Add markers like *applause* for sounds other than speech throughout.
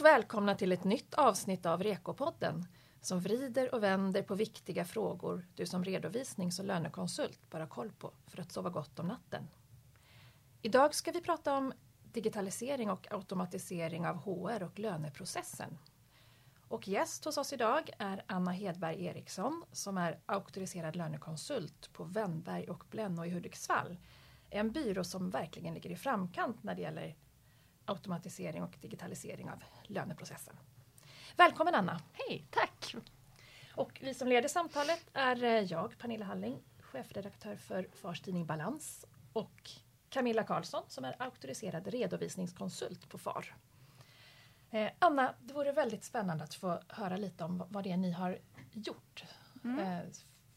och välkomna till ett nytt avsnitt av Rekopodden som vrider och vänder på viktiga frågor du som redovisnings och lönekonsult bör ha koll på för att sova gott om natten. Idag ska vi prata om digitalisering och automatisering av HR och löneprocessen. Och gäst hos oss idag är Anna Hedberg Eriksson som är auktoriserad lönekonsult på Wennberg och Blenno i Hudiksvall. En byrå som verkligen ligger i framkant när det gäller automatisering och digitalisering av löneprocessen. Välkommen Anna! Hej, tack! Och vi som leder samtalet är eh, jag, Pernilla Halling, chefredaktör för Fars tidning Balans och Camilla Karlsson som är auktoriserad redovisningskonsult på FAR. Eh, Anna, det vore väldigt spännande att få höra lite om vad det är ni har gjort mm. eh,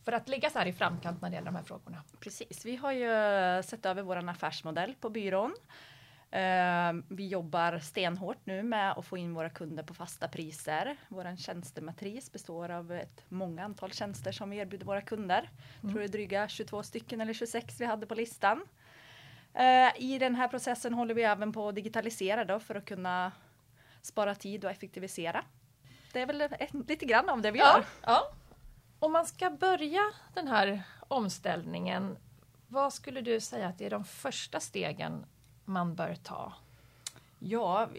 för att ligga så här i framkant när det gäller de här frågorna. Precis, vi har ju sett över vår affärsmodell på byrån vi jobbar stenhårt nu med att få in våra kunder på fasta priser. Vår tjänstematris består av ett många antal tjänster som vi erbjuder våra kunder. Mm. tror det är dryga 22 stycken eller 26 vi hade på listan. Uh, I den här processen håller vi även på att digitalisera då för att kunna spara tid och effektivisera. Det är väl ett, lite grann om det vi ja, gör. Ja. Om man ska börja den här omställningen, vad skulle du säga att det är de första stegen man bör ta? Ja,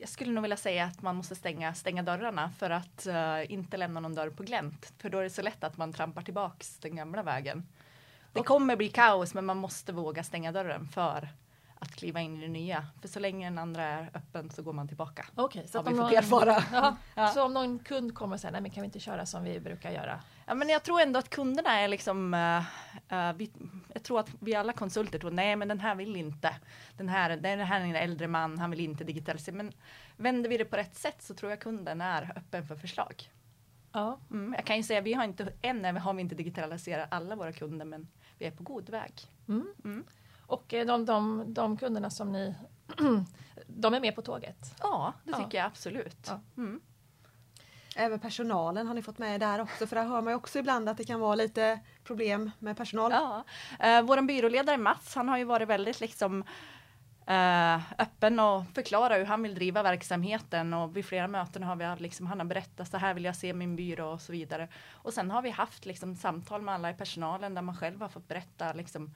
jag skulle nog vilja säga att man måste stänga, stänga dörrarna för att uh, inte lämna någon dörr på glänt. För då är det så lätt att man trampar tillbaks den gamla vägen. Det kommer bli kaos men man måste våga stänga dörren för att kliva in i det nya. För så länge den andra är öppen så går man tillbaka. Okej, okay, så att erfara. Ja, ja. Så om någon kund kommer och säger nej men kan vi inte köra som vi brukar göra? Ja men jag tror ändå att kunderna är liksom, uh, uh, vi, jag tror att vi alla konsulter tror nej men den här vill inte. Den här, den här är en äldre man, han vill inte digitalisera. Men vänder vi det på rätt sätt så tror jag kunden är öppen för förslag. Ja. Mm, jag kan ju säga vi har inte, än har vi inte digitaliserat alla våra kunder men vi är på god väg. Mm. Mm. Och eh, de, de, de kunderna som ni, *clears throat* de är med på tåget? Ja, det tycker ja. jag absolut. Ja. Även personalen har ni fått med där också för där hör man ju också ibland att det kan vara lite problem med personal. Ja. Eh, Vår byråledare Mats han har ju varit väldigt liksom eh, öppen och förklara hur han vill driva verksamheten och vid flera möten har vi liksom, han har berättat så här vill jag se min byrå och så vidare. Och sen har vi haft liksom, samtal med alla i personalen där man själv har fått berätta liksom,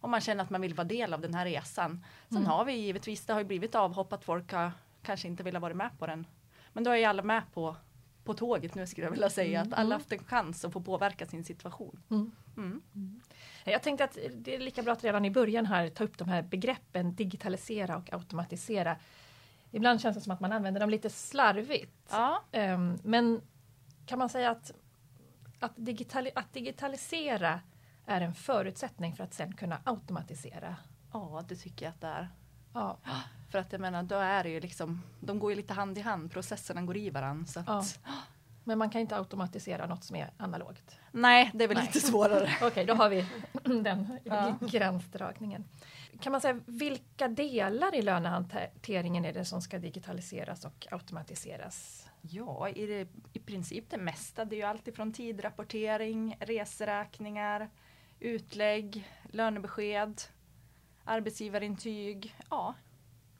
om man känner att man vill vara del av den här resan. Sen mm. har vi givetvis, det har ju blivit avhopp att folk har kanske inte velat vara med på den. Men då är ju alla med på, på tåget nu skulle jag vilja säga, mm. att alla haft en chans att få påverka sin situation. Mm. mm. mm. Jag tänkte att det är lika bra att redan i början här ta upp de här begreppen digitalisera och automatisera. Ibland känns det som att man använder dem lite slarvigt. Ja. Um, men kan man säga att, att, digitali att digitalisera är en förutsättning för att sen kunna automatisera. Ja, det tycker jag att det är. Ja. För att jag menar, då är det ju liksom, de går ju lite hand i hand, processerna går i varandra. Så att, ja. Men man kan inte automatisera något som är analogt? Nej, det är väl Nej. lite svårare. *laughs* Okej, då har vi *laughs* den ja. gränsdragningen. Kan man säga vilka delar i lönehanteringen är det som ska digitaliseras och automatiseras? Ja, i, det, i princip det mesta. Det är ju alltifrån tidrapportering, reseräkningar, utlägg, lönebesked, arbetsgivarintyg. Ja,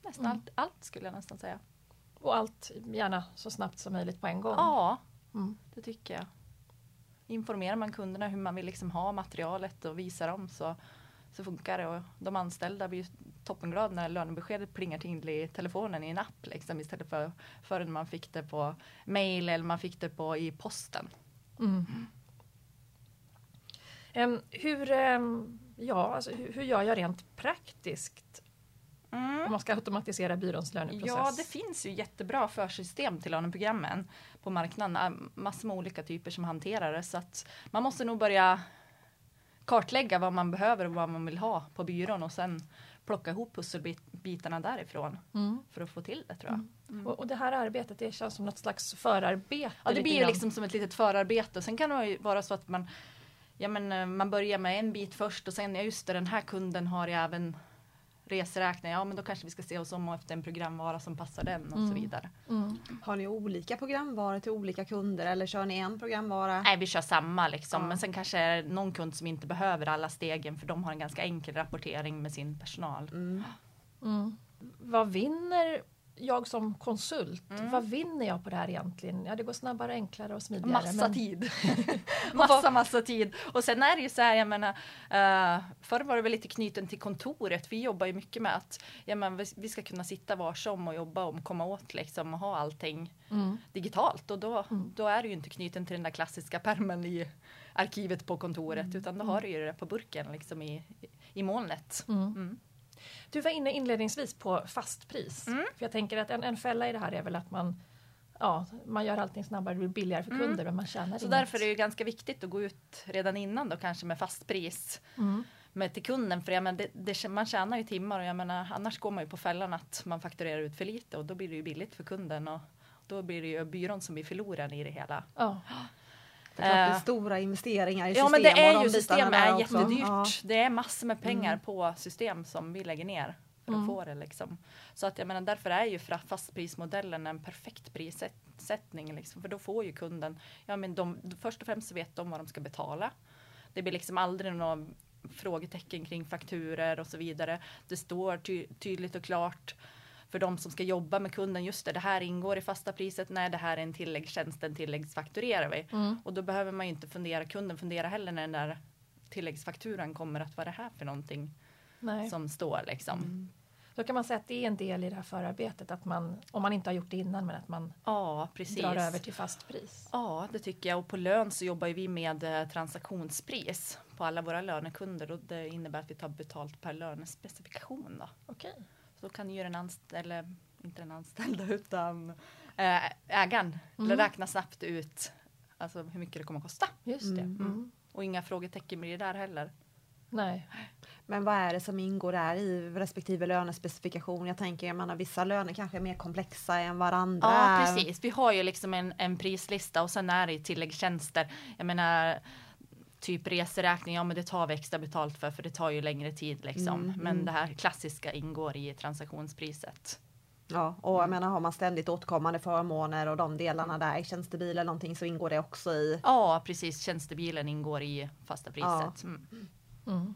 nästan mm. allt, allt skulle jag nästan säga. Och allt gärna så snabbt som möjligt på en gång? Ja, mm. det tycker jag. Informerar man kunderna hur man vill liksom ha materialet och visa dem så, så funkar det. Och de anställda blir toppenglada när lönebeskedet plingar till i telefonen i en app liksom, istället för förrän man fick det på mail eller man fick det på i posten. Mm. Um, hur, um, ja, alltså, hur, hur, gör jag rent praktiskt mm. om man ska automatisera byråns löneprocess? Ja, det finns ju jättebra försystem till löneprogrammen på marknaden. Massor med olika typer som hanterar det. Så att man måste nog börja kartlägga vad man behöver och vad man vill ha på byrån och sen plocka ihop pusselbitarna därifrån mm. för att få till det tror jag. Mm. mm. Och, och, det här arbetet det känns som något slags förarbete? Ja det blir ju liksom som ett litet förarbete. Sen kan det ju vara så att man ja, men, eh, man börjar med en bit först och sen, ja just det, den här kunden har ju även reseräkningar, ja men då kanske vi ska se oss om efter en programvara som passar den och mm. så vidare. Mm. Har ni olika programvaror till olika kunder eller kör ni en programvara? Nej vi kör samma liksom, ja. men sen kanske är någon kund som inte behöver alla stegen för de har en ganska enkel rapportering med sin personal. Mm. mm. Vad vinner jag som konsult, Mm. vad vinner jag på det här egentligen? Ja, det går snabbare, enklare och smidigare. Massa men- tid. *laughs* massa, massa tid. Och sen är det ju så här, jag menar, uh, förr var det väl lite knuten till kontoret. Vi jobbar ju mycket med att ja, men vi, ska kunna sitta varsom och jobba och komma åt liksom och ha allting Mm. digitalt. Och då, Mm. då är det ju inte knuten till den där klassiska permen i arkivet på kontoret Mm. utan då har du ju det på burken liksom i, i molnet. Mm. Mm. Du var inne inledningsvis på fastpris. Mm. För jag tänker att en, en fälla i det här är väl att man Ja, man gör allting snabbare, det blir billigare för Mm. kunder men man tjänar Så inget. därför är det ju ganska viktigt att gå ut redan innan då kanske med fast pris. Mm. med till kunden för jag menar, det, det, man tjänar ju timmar och jag menar annars går man ju på fällan att man fakturerar ut för lite och då blir det ju billigt för kunden och då blir det ju byrån som blir förloraren i det hela. Ja. Det är, klart, det är Eh, stora investeringar i Ja system men det är ju system är också. jättedyrt. Ja. Det är massor med pengar Mm. på system som vi lägger ner för att Mm. få det liksom. Så att jag menar därför är ju fastprismodellen en perfekt prissättning liksom. För då får ju kunden, ja men de, först och främst så vet de vad de ska betala. Det blir liksom aldrig några frågetecken kring fakturer och så vidare. Det står ty tydligt och klart för de som ska jobba med kunden. Just det, det här ingår i fasta priset. Nej, det här är en tilläggstjänst, den tilläggsfakturerar vi. Mm. Och då behöver man ju inte fundera, kunden fundera heller när den där tilläggsfakturan kommer att vara det här för någonting Nej. som står liksom. Mm. Då kan man säga att det är en del i det här förarbetet att man, om man inte har gjort det innan, men att man Ja, drar över till fast pris. Ja, det tycker jag. Och på lön så jobbar vi med eh, transaktionspris på alla våra lönekunder och det innebär att vi tar betalt per lönespecifikation. Då. Okej. Så kan ju den anställda, eller inte den anställda *laughs* utan eh, ägaren Mm. räkna snabbt ut alltså hur mycket det kommer att kosta. Just det. Mm. Mm. Och inga frågetecken blir det där heller. Nej. Men vad är det som ingår där i respektive lönespecifikation? Jag tänker man har vissa löner kanske är mer komplexa än varandra. Ja, precis. Vi har ju liksom en, en prislista och sen är det tilläggstjänster. Jag menar typ reseräkning, ja men det tar vi extra betalt för för det tar ju längre tid liksom. Mm, Men mm. det här klassiska ingår i transaktionspriset. Ja, och jag menar har man ständigt återkommande förmåner och de delarna där, tjänstebil eller någonting så ingår det också i. Ja, precis. Tjänstebilen ingår i fasta priset. Mm. Mm.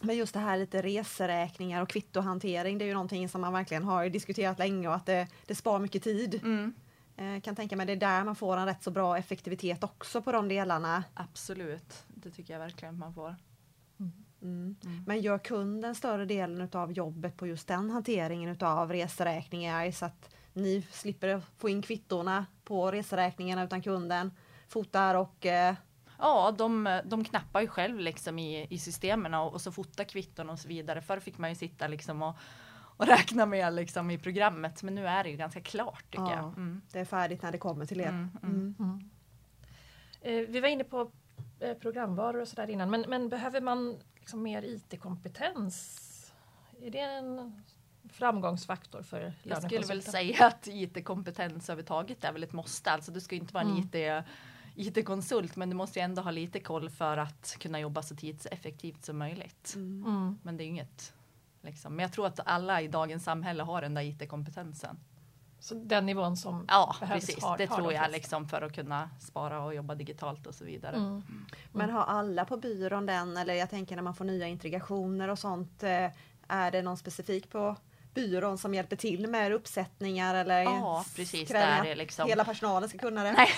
Men just det här lite reseräkningar och kvittohantering, det är ju någonting som man verkligen har diskuterat länge och att det, det spar mycket tid. Mm. Eh, kan tänka mig det är där man får en rätt så bra effektivitet också på de delarna. Absolut, det tycker jag verkligen man får. Mm. Mm. Men gör kunden större delen av jobbet på just den hanteringen av reseräkningar så att ni slipper få in kvittorna på reseräkningarna utan kunden fotar och eh, Ja, de, de knappar ju själv liksom i, i systemen och, och så fotar kvitton och så vidare. Förr fick man ju sitta liksom och, och räkna med liksom i programmet. Men nu är det ju ganska klart tycker Ja. jag. Mm. det är färdigt när det kommer till er. Mm, mm. Mm. Mm. Eh, vi var inne på programvaror och sådär innan, men, men behöver man liksom mer IT-kompetens? Är det en framgångsfaktor för Jag skulle väl säga att IT-kompetens överhuvudtaget är väl ett måste. Alltså du ska inte vara en Mm. IT, IT-konsult men du måste ju ändå ha lite koll för att kunna jobba så tidseffektivt som möjligt. Mm. Mm. Men det är inget liksom. Men jag tror att alla i dagens samhälle har den där IT-kompetensen. Så den nivån som Ja, behövs precis. har- det tror de jag liksom för att kunna spara och jobba digitalt och så vidare. Mm. Men har alla på byrån den eller jag tänker när man får nya integrationer och sånt eh, är det någon specifik på byrån som hjälper till med uppsättningar eller Ja, precis. Där är liksom. hela personalen ska kunna det? Nej.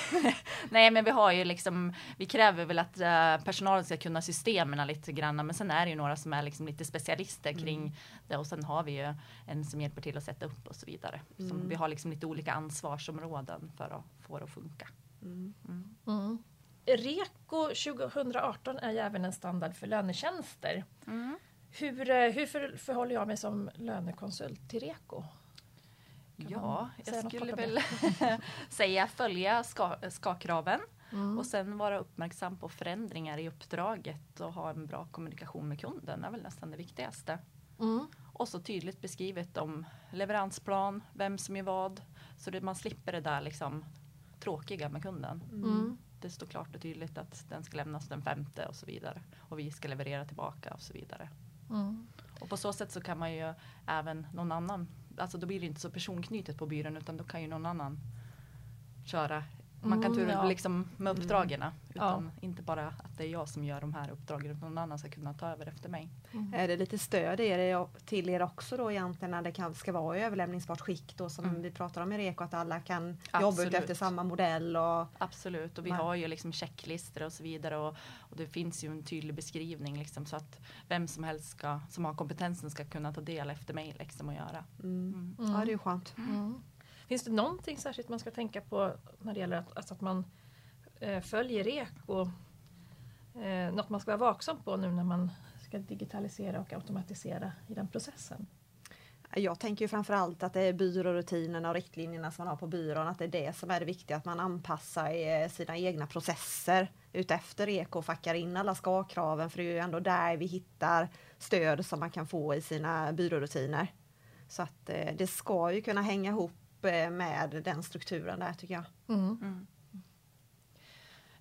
*laughs* Nej, men vi har ju liksom. Vi kräver väl att eh, personalen ska kunna systemen lite grann, men sen är det ju några som är liksom lite specialister kring Mm. det och sen har vi ju en som hjälper till att sätta upp och så vidare. Som Mm. vi har liksom lite olika ansvarsområden för att få det att funka. Mm. Mm. Mm. Reko 2018 är ju även en standard för lönetjänster. Hur, eh, hur för, förhåller jag mig som lönekonsult till Reko? Kan Ja, jag skulle väl *laughs* säga följa ska, ska-kraven Mm. och sen vara uppmärksam på förändringar i uppdraget och ha en bra kommunikation med kunden är väl nästan det viktigaste. Mm. Och så tydligt beskrivet om leveransplan, vem som är vad. Så att man slipper det där liksom tråkiga med kunden. Mm. Det står klart och tydligt att den ska lämnas den femte och så vidare. Och vi ska leverera tillbaka och så vidare. Mm. Och på så sätt så kan man ju även någon annan, alltså då blir det inte så personknutet på byrån utan då kan ju någon annan köra man kan Mm, tur ja. liksom med uppdragen. Utan Ja. inte bara att det är jag som gör de här uppdragen utan någon annan ska kunna ta över efter mig. Är det lite stöd i er, till er också då egentligen när det kan, ska vara i överlämningsbart skick då som Mm. vi pratar om i REKO att alla kan jobba Absolut. ut efter samma modell och Absolut och vi Man- har ju liksom checklistor och så vidare och, och det finns ju en tydlig beskrivning liksom så att vem som helst ska, som har kompetensen ska kunna ta del efter mig liksom och göra. mm. Mm. ja det är ju skönt. Finns det någonting särskilt man ska tänka på när det gäller att, alltså att man eh, följer REKO? Eh, något man ska vara vaksam på nu när man ska digitalisera och automatisera i den processen? Jag tänker ju framförallt att det är byrårutinerna och riktlinjerna som man har på byrån, att det är det som är det viktiga, att man anpassar eh, sina egna processer utefter REKO och fackar in alla ska-kraven, för det är ju ändå där vi hittar stöd som man kan få i sina byrårutiner. Så att eh, det ska ju kunna hänga ihop med den strukturen där tycker jag. Mm. Mm.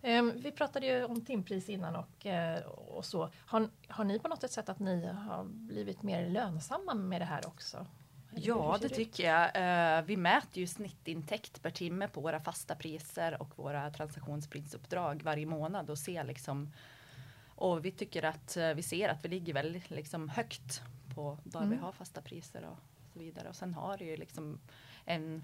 Ehm, vi pratade ju om timpris innan och, eh, och så. Har, har ni på något sätt att ni har blivit mer lönsamma med det här också? Eller Ja, det ut? tycker jag. Eh, Vi mäter ju snittintäkt per timme på våra fasta priser och våra transaktionsprisuppdrag varje månad och ser liksom och vi tycker att eh, vi ser att vi ligger väldigt liksom högt på där vi Mm. har fasta priser och så vidare. Och sen har det ju liksom en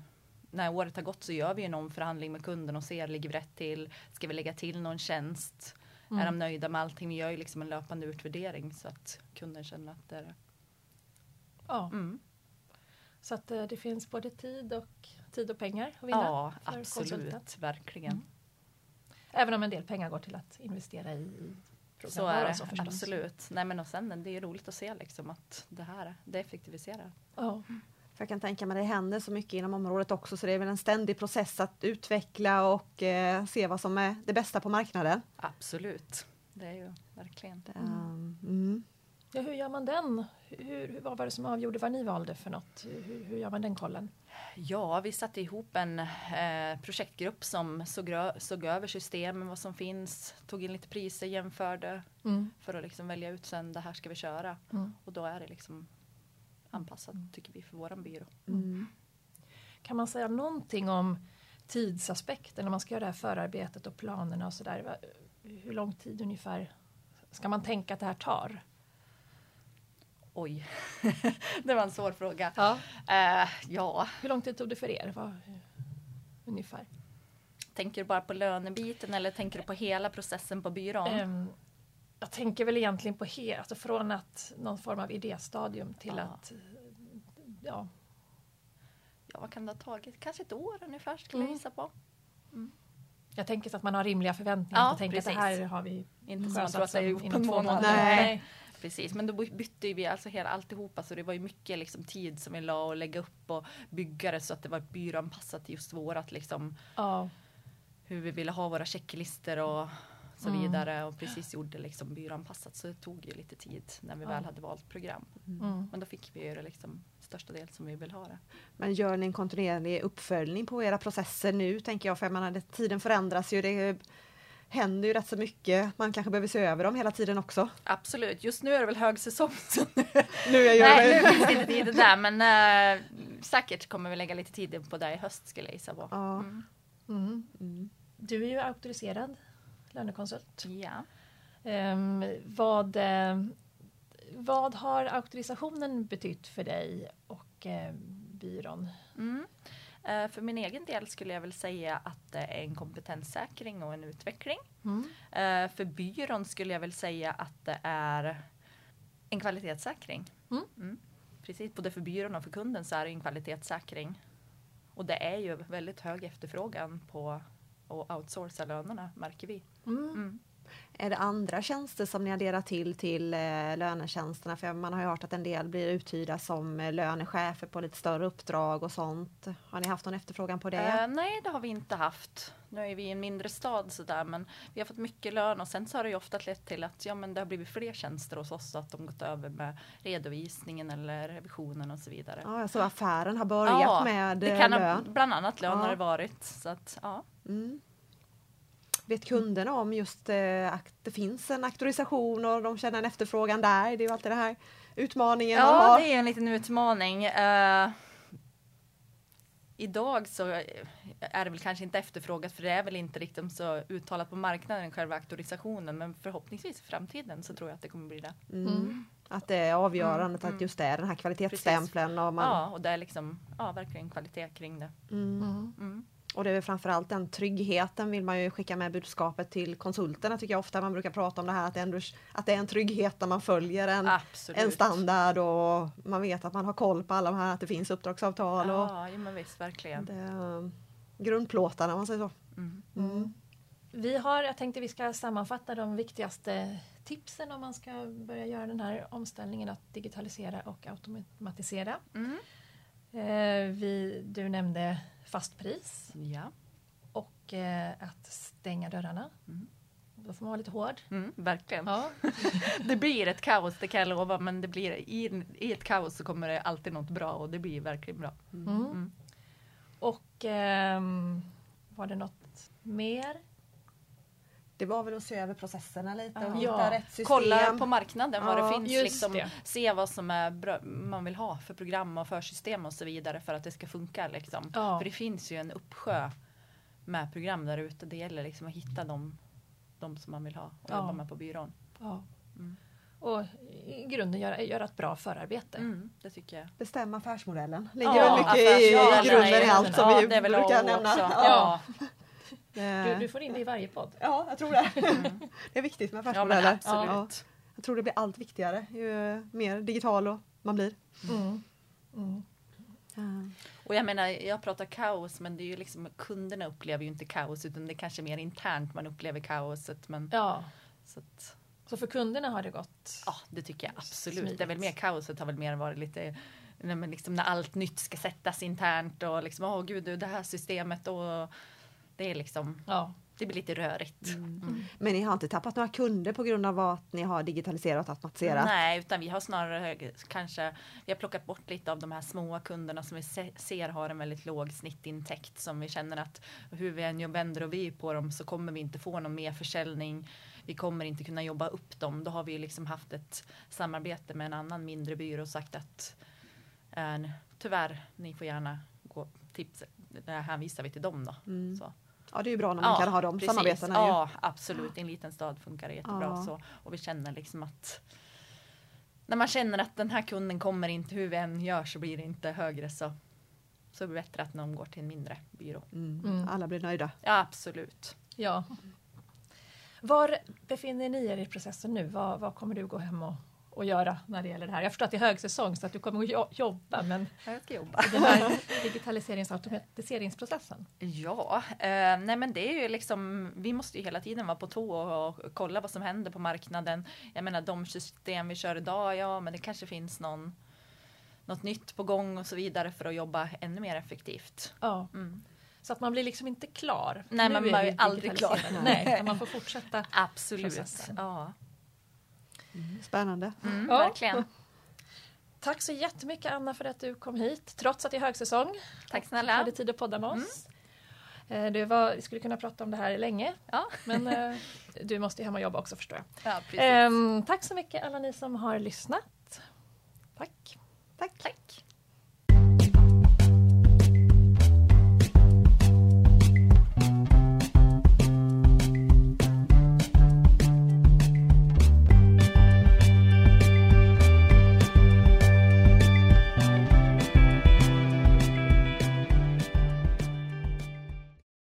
när året har gått så gör vi en omförhandling med kunden och ser ligger vi rätt till? Ska vi lägga till någon tjänst? Mm. Är de nöjda med allting? Vi gör ju liksom en löpande utvärdering så att kunden känner att det är Ja, mm. så att eh, det finns både tid och, tid och pengar att vinna. Ja, för konsulten. absolut. Verkligen. Mm. Även om en del pengar går till att investera i, i Så är det, så absolut. Nej men och sen det är roligt att se liksom att det här, det effektiviserar. Ja. För jag kan tänka mig det händer så mycket inom området också så det är väl en ständig process att utveckla och eh, se vad som är det bästa på marknaden. Absolut. Det är ju verkligen. Um, mm. Ja, hur gör man den? Hur, hur, vad var det som avgjorde vad ni valde för något? Hur, hur gör man den kollen? Ja, vi satte ihop en eh, projektgrupp som såg, såg över systemen, vad som finns, tog in lite priser, jämförde Mm. för att liksom välja ut sen det här ska vi köra. Mm. Och då är det liksom anpassat tycker vi för våran byrå. Mm. Kan man säga någonting om tidsaspekten när man ska göra det här förarbetet och planerna och sådär? Hur lång tid ungefär ska man tänka att det här tar? Oj, *laughs* det var en svår fråga. Ja. Eh, ja, Hur lång tid tog det för er? Vad, ungefär? tänker du bara på lönebiten eller tänker du på hela processen på byrån? Ehm, jag tänker väl egentligen på he, alltså från att någon form av idéstadium till Ja. att ja, Ja, vad kan det ha tagit? Kanske ett år ungefär skulle Mm. jag gissa på. jag tänker så att man har rimliga förväntningar. Ja, tänka att det här har vi Inte som att på inom en två månad. Nej. Precis, men då by- bytte vi alltså hela alltihopa så det var ju mycket liksom tid som vi la och lägga upp och bygga det så att det var byråanpassat till just vårat liksom Ja. hur vi ville ha våra checklistor och så Mm. vidare och precis gjorde liksom byråanpassat så det tog ju lite tid när vi Ja. väl hade valt program. Mm. Men då fick vi ju det liksom största del som vi vill ha det. Men gör ni en kontinuerlig uppföljning på era processer nu tänker jag, för jag menar, tiden förändras ju. Det händer ju rätt så mycket. Man kanske behöver se över dem hela tiden också. Absolut, just nu är det väl högsäsong så *laughs* nu, Nu jag nej, det. nu finns det inte tid där men äh, säkert kommer vi lägga lite tid på det i höst skulle jag gissa på. Ja. Mm. Mm. Mm. Du är ju auktoriserad lönekonsult. Ja. Ehm, vad, eh, vad har auktorisationen betytt för dig och eh, byrån? Mm. Eh, För min egen del skulle jag väl säga att det är en kompetenssäkring och en utveckling. Mm. Eh, För byrån skulle jag väl säga att det är en kvalitetssäkring. Mm. Precis, både för byrån och för kunden så är det en kvalitetssäkring. Och det är ju väldigt hög efterfrågan på att outsourca lönerna märker vi. Mm. Är det andra tjänster som ni adderar till till eh, lönetjänsterna? För man har ju hört att en del blir uthyrda som eh, lönechefer på lite större uppdrag och sånt. Har ni haft någon efterfrågan på det? Eh, nej, det har vi inte haft. Nu är vi i en mindre stad sådär, men vi har fått mycket lön och sen så har det ju ofta lett till att ja, men det har blivit fler tjänster hos oss, så att de gått över med redovisningen eller revisionen och så vidare. Ja, så affären har börjat Ja, med det eh, ha, lön? bland annat lön Ja. har det varit. Så att, ja. Mm. Vet kunderna om just eh, att det finns en auktorisation och de känner en efterfrågan där? Det är ju alltid den här utmaningen man ja, har. det är en liten utmaning. Eh, idag så är det väl kanske inte efterfrågat för det är väl inte riktigt så uttalat på marknaden själva auktorisationen men förhoppningsvis i framtiden så tror jag att det kommer bli det. Mm. Att det är avgörande Mm, att just det är den här kvalitetsstämpeln. Och, man, Ja och det är liksom ja, verkligen kvalitet kring det. Mm. Mm. Mm. och det är framförallt den tryggheten vill man ju skicka med budskapet till konsulterna tycker jag ofta. Man brukar prata om det här att det, ändå, att det är en trygghet när man följer en, Absolut. en standard och man vet att man har koll på alla de här, att det finns uppdragsavtal och Ja, ja men visst verkligen. det, är grundplåtarna om man säger så. Mm. Mm. Vi har, jag tänkte vi ska sammanfatta de viktigaste tipsen om man ska börja göra den här omställningen att digitalisera och automatisera. Mm. Eh, vi, du nämnde fastpris Ja, och eh, att stänga dörrarna. Mm. Då får man vara lite hård. mm, verkligen. Ja. *laughs* Det blir ett kaos, det kan jag lova, men det blir, i, i ett kaos så kommer det alltid något bra och det blir verkligen bra. Mm. Mm. Och ehm, var det något mer? Det var väl att se över processerna lite och Ja. hitta rätt system. Kolla på marknaden vad Ja, det finns, liksom, det. se vad som är bra, man vill ha för program och för system och så vidare för att det ska funka. Liksom. Ja. För det finns ju en uppsjö med program där ute. Det gäller liksom att hitta de, de som man vill ha och Ja. jobba med på byrån. Ja. Mm. Och i grunden göra, göra ett bra förarbete. Mm, det tycker jag. Bestämma affärsmodellen. Ligger Ja, väl mycket i, grunden i allt som ja, vi brukar nämna. Ja. Ja. Du, du får in det i varje podd. ja, jag tror det. Mm. *laughs* Det är viktigt med ja, affärsmodeller. absolut. Jag tror det blir allt viktigare ju mer digital och man blir. Mm. Mm. Och jag menar, jag pratar kaos, men det är ju liksom kunderna upplever ju inte kaos, utan det är kanske mer internt man upplever kaoset. Men, Ja, så att, så för kunderna har det gått. ja, det tycker jag absolut. Smidigt. Det är väl mer kaoset har väl mer varit lite när, liksom när allt nytt ska sättas internt och liksom, åh gud, det här systemet och det är liksom, Ja. det blir lite rörigt. Mm. Men ni har inte tappat några kunder på grund av att ni har digitaliserat och automatiserat? Nej, utan vi har snarare kanske, vi har plockat bort lite av de här små kunderna som vi se, ser har en väldigt låg snittintäkt som vi känner att hur vi än vänder och vi på dem så kommer vi inte få någon mer försäljning. Vi kommer inte kunna jobba upp dem. Då har vi liksom haft ett samarbete med en annan mindre byrå och sagt att eh, tyvärr, ni får gärna gå tips, det här hänvisar vi till dem då. Mm. Så. Ja, det är ju bra när man kan ha de precis. samarbetena. Ju. Ja, absolut. I en liten stad funkar det jättebra. Ja. Så. Och vi känner liksom att när man känner att den här kunden kommer inte, hur vi än gör så blir det inte högre så, så är det bättre att någon går till en mindre byrå. Mm. Mm. Alla blir nöjda. Ja, absolut. ja. Var befinner ni er i processen nu? Vad, vad kommer du gå hem och, och göra när det gäller det här? Jag förstår att det är högsäsong så att du kommer att jo- jobba men Jag ska jobba. den här digitaliserings och automatiseringsprocessen. Ja, eh, nej men det är ju liksom, vi måste ju hela tiden vara på tå och, och kolla vad som händer på marknaden. Jag menar de system vi kör idag, ja men det kanske finns någon, något nytt på gång och så vidare för att jobba ännu mer effektivt. Ja. Mm. Så att man blir liksom inte klar. Nej, Nu man är blir aldrig klar. Nej, *laughs* man får fortsätta. Absolut. Processen. Ja. Spännande. Mm, Ja. Verkligen. *laughs* Tack så jättemycket Anna för att du kom hit trots att det är högsäsong. Tack och snälla. hade tid att podda med oss. Eh, Det var, vi skulle kunna prata om det här länge Ja, men eh, du måste ju hem och jobba också förstår jag. ja precis. Ehm, tack så mycket alla ni som har lyssnat. Tack. Tack. Tack.